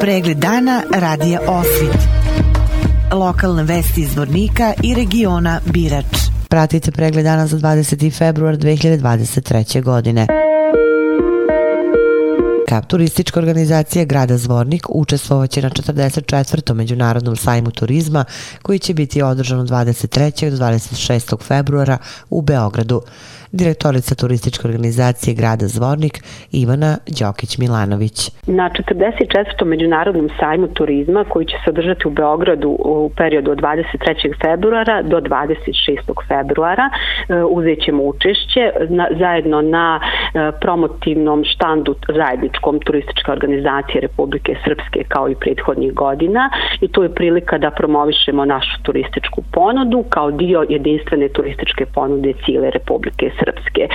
Pregled dana radija Osvit. Lokalne vesti iz Vornika i regiona Birač. Pratite pregled dana za 20. februar 2023. godine. Kap turistička organizacija Grada Zvornik učestvovaće na 44. Međunarodnom sajmu turizma koji će biti održan od 23. do 26. februara u Beogradu direktorica turističke organizacije grada Zvornik Ivana Đokić-Milanović. Na 44. Međunarodnom sajmu turizma koji će se održati u Beogradu u periodu od 23. februara do 26. februara e, uzet ćemo učešće na, zajedno na e, promotivnom štandu zajedničkom turističke organizacije Republike Srpske kao i prethodnih godina i to je prilika da promovišemo našu turističku ponudu kao dio jedinstvene turističke ponude cijele Republike Srpske. E,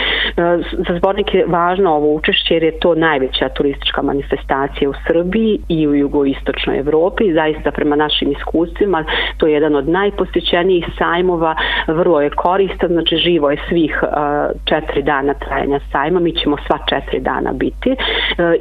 za zbornik je važno ovo učešće jer je to najveća turistička manifestacija u Srbiji i u jugoistočnoj Evropi. Zaista prema našim iskustvima to je jedan od najposjećenijih sajmova, vrlo je koristan, znači živo je svih e, četiri dana trajanja sajma, mi ćemo sva četiri dana biti e,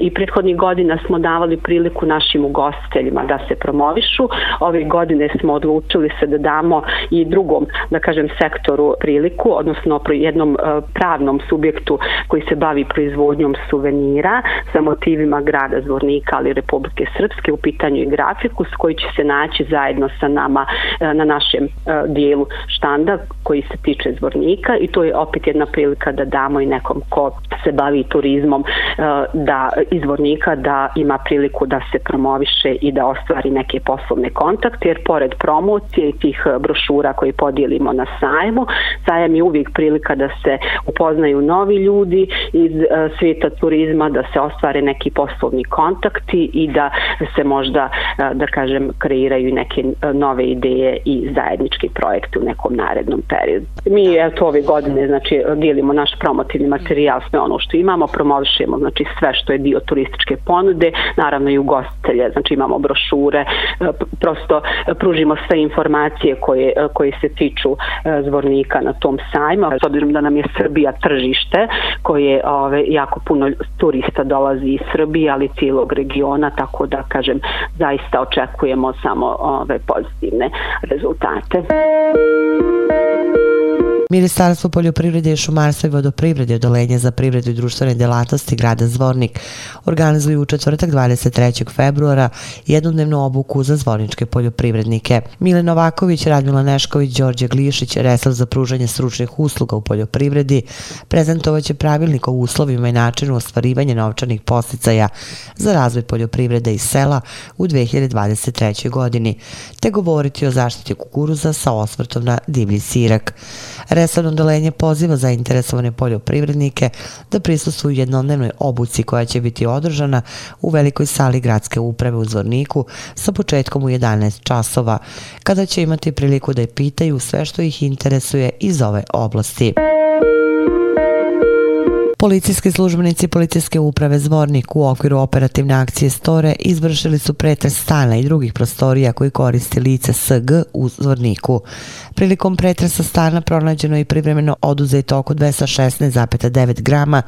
i prethodnih godina smo davali priliku našim ugostiteljima da se promovišu. Ove godine smo odlučili se da damo i drugom, da kažem, sektoru priliku, odnosno jednom pravnom subjektu koji se bavi proizvodnjom suvenira sa motivima grada Zvornika ali Republike Srpske. U pitanju i grafiku s koji će se naći zajedno sa nama e, na našem e, dijelu štanda koji se tiče Zvornika. I to je opet jedna prilika da damo i nekom ko se bavi turizmom e, da izvornika da ima priliku da se promoviše i da ostvari neke poslovne kontakte. Jer pored promocije i tih brošura koje podijelimo na sajmu, sajam je uvijek prilika da se upoznaju novi ljudi iz eh, svijeta turizma, da se ostvare neki poslovni kontakti i da se možda, uh, da kažem, kreiraju neke nove ideje i zajednički projekte u nekom narednom periodu. Mi eto ove godine znači dijelimo naš promotivni materijal, sve ono što imamo, promovišemo znači sve što je dio turističke ponude, naravno i ugostitelje, znači imamo brošure, prosto pružimo sve informacije koje, koje se tiču zvornika na tom sajmu, s obzirom da nam je Srbija tržište koje ove jako puno turista dolazi iz Srbije ali cijelog regiona tako da kažem zaista očekujemo samo ove pozitivne rezultate. Ministarstvo poljoprivrede i šumarstva i vodoprivrede odolenje za privredu i društvene delatnosti grada Zvornik organizuju u četvrtak 23. februara jednodnevnu obuku za zvorničke poljoprivrednike. Mile Novaković, Radmila Nešković, Đorđe Glišić, resor za pružanje stručnih usluga u poljoprivredi, prezentovaće pravilnik o uslovima i načinu ostvarivanja novčanih posticaja za razvoj poljoprivrede i sela u 2023. godini, te govoriti o zaštiti kukuruza sa osvrtom na divlji sirak. Resorno dolenje poziva zainteresovane poljoprivrednike da prisustuju jednodnevnoj obuci koja će biti održana u velikoj sali gradske uprave u Zvorniku sa početkom u 11 časova, kada će imati priliku da je pitaju sve što ih interesuje iz ove oblasti. Policijski službenici Policijske uprave Zvornik u okviru operativne akcije Store izvršili su pretres stana i drugih prostorija koji koristi lice SG u Zvorniku. Prilikom pretresa stana pronađeno je privremeno oduzeto oko 216,9 grama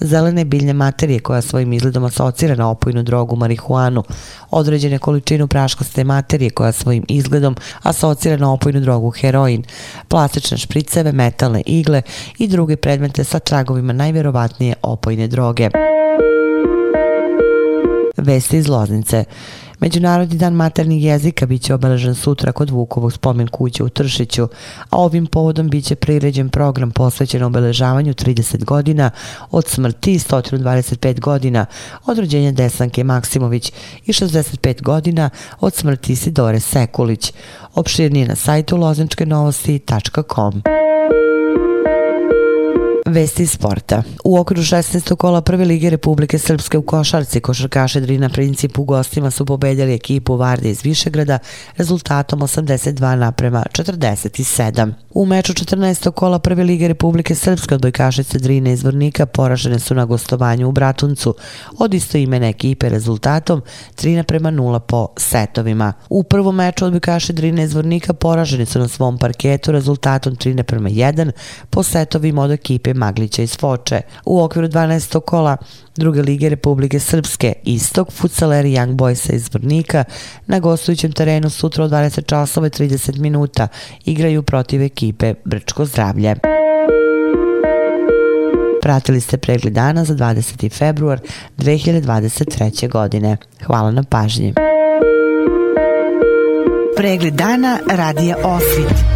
zelene biljne materije koja svojim izgledom asocira na opojnu drogu marihuanu, određene količinu praškaste materije koja svojim izgledom asocira na opojnu drogu heroin, plastične špriceve, metalne igle i druge predmete sa tragovima najvjerovatnije opojne droge. Vesti iz Loznice. Međunarodni dan maternih jezika biće obeležen sutra kod Vukovog spomen kuće u Tršiću, a ovim povodom biće priređen program posvećen obeležavanju 30 godina od smrti i 125 godina od rođenja Desanke Maksimović i 65 godina od smrti Sidore Sekulić. Opširnije na sajtu lozničkenovosti.com. Vesti sporta. U okru 16. kola Prve lige Republike Srpske u Košarci, košarkaše Drina Princip u gostima su pobedjali ekipu Varde iz Višegrada rezultatom 82 naprema 47. U meču 14. kola Prve lige Republike Srpske odbojkašice Drine iz Vornika poražene su na gostovanju u Bratuncu od isto imene ekipe rezultatom 3 naprema 0 po setovima. U prvom meču odbojkaše Drine iz Vornika poražene su na svom parketu rezultatom 3 naprema 1 po setovima od ekipe Maglića iz Foče. U okviru 12. kola druge lige Republike Srpske, Istok, futsaleri Young Boysa iz Brnika na gostujućem terenu sutra od 20 časova 30 minuta igraju protiv ekipe Brčko zdravlje. Pratili ste pregled dana za 20. februar 2023. godine. Hvala na pažnji. Pregled dana radija Osvit.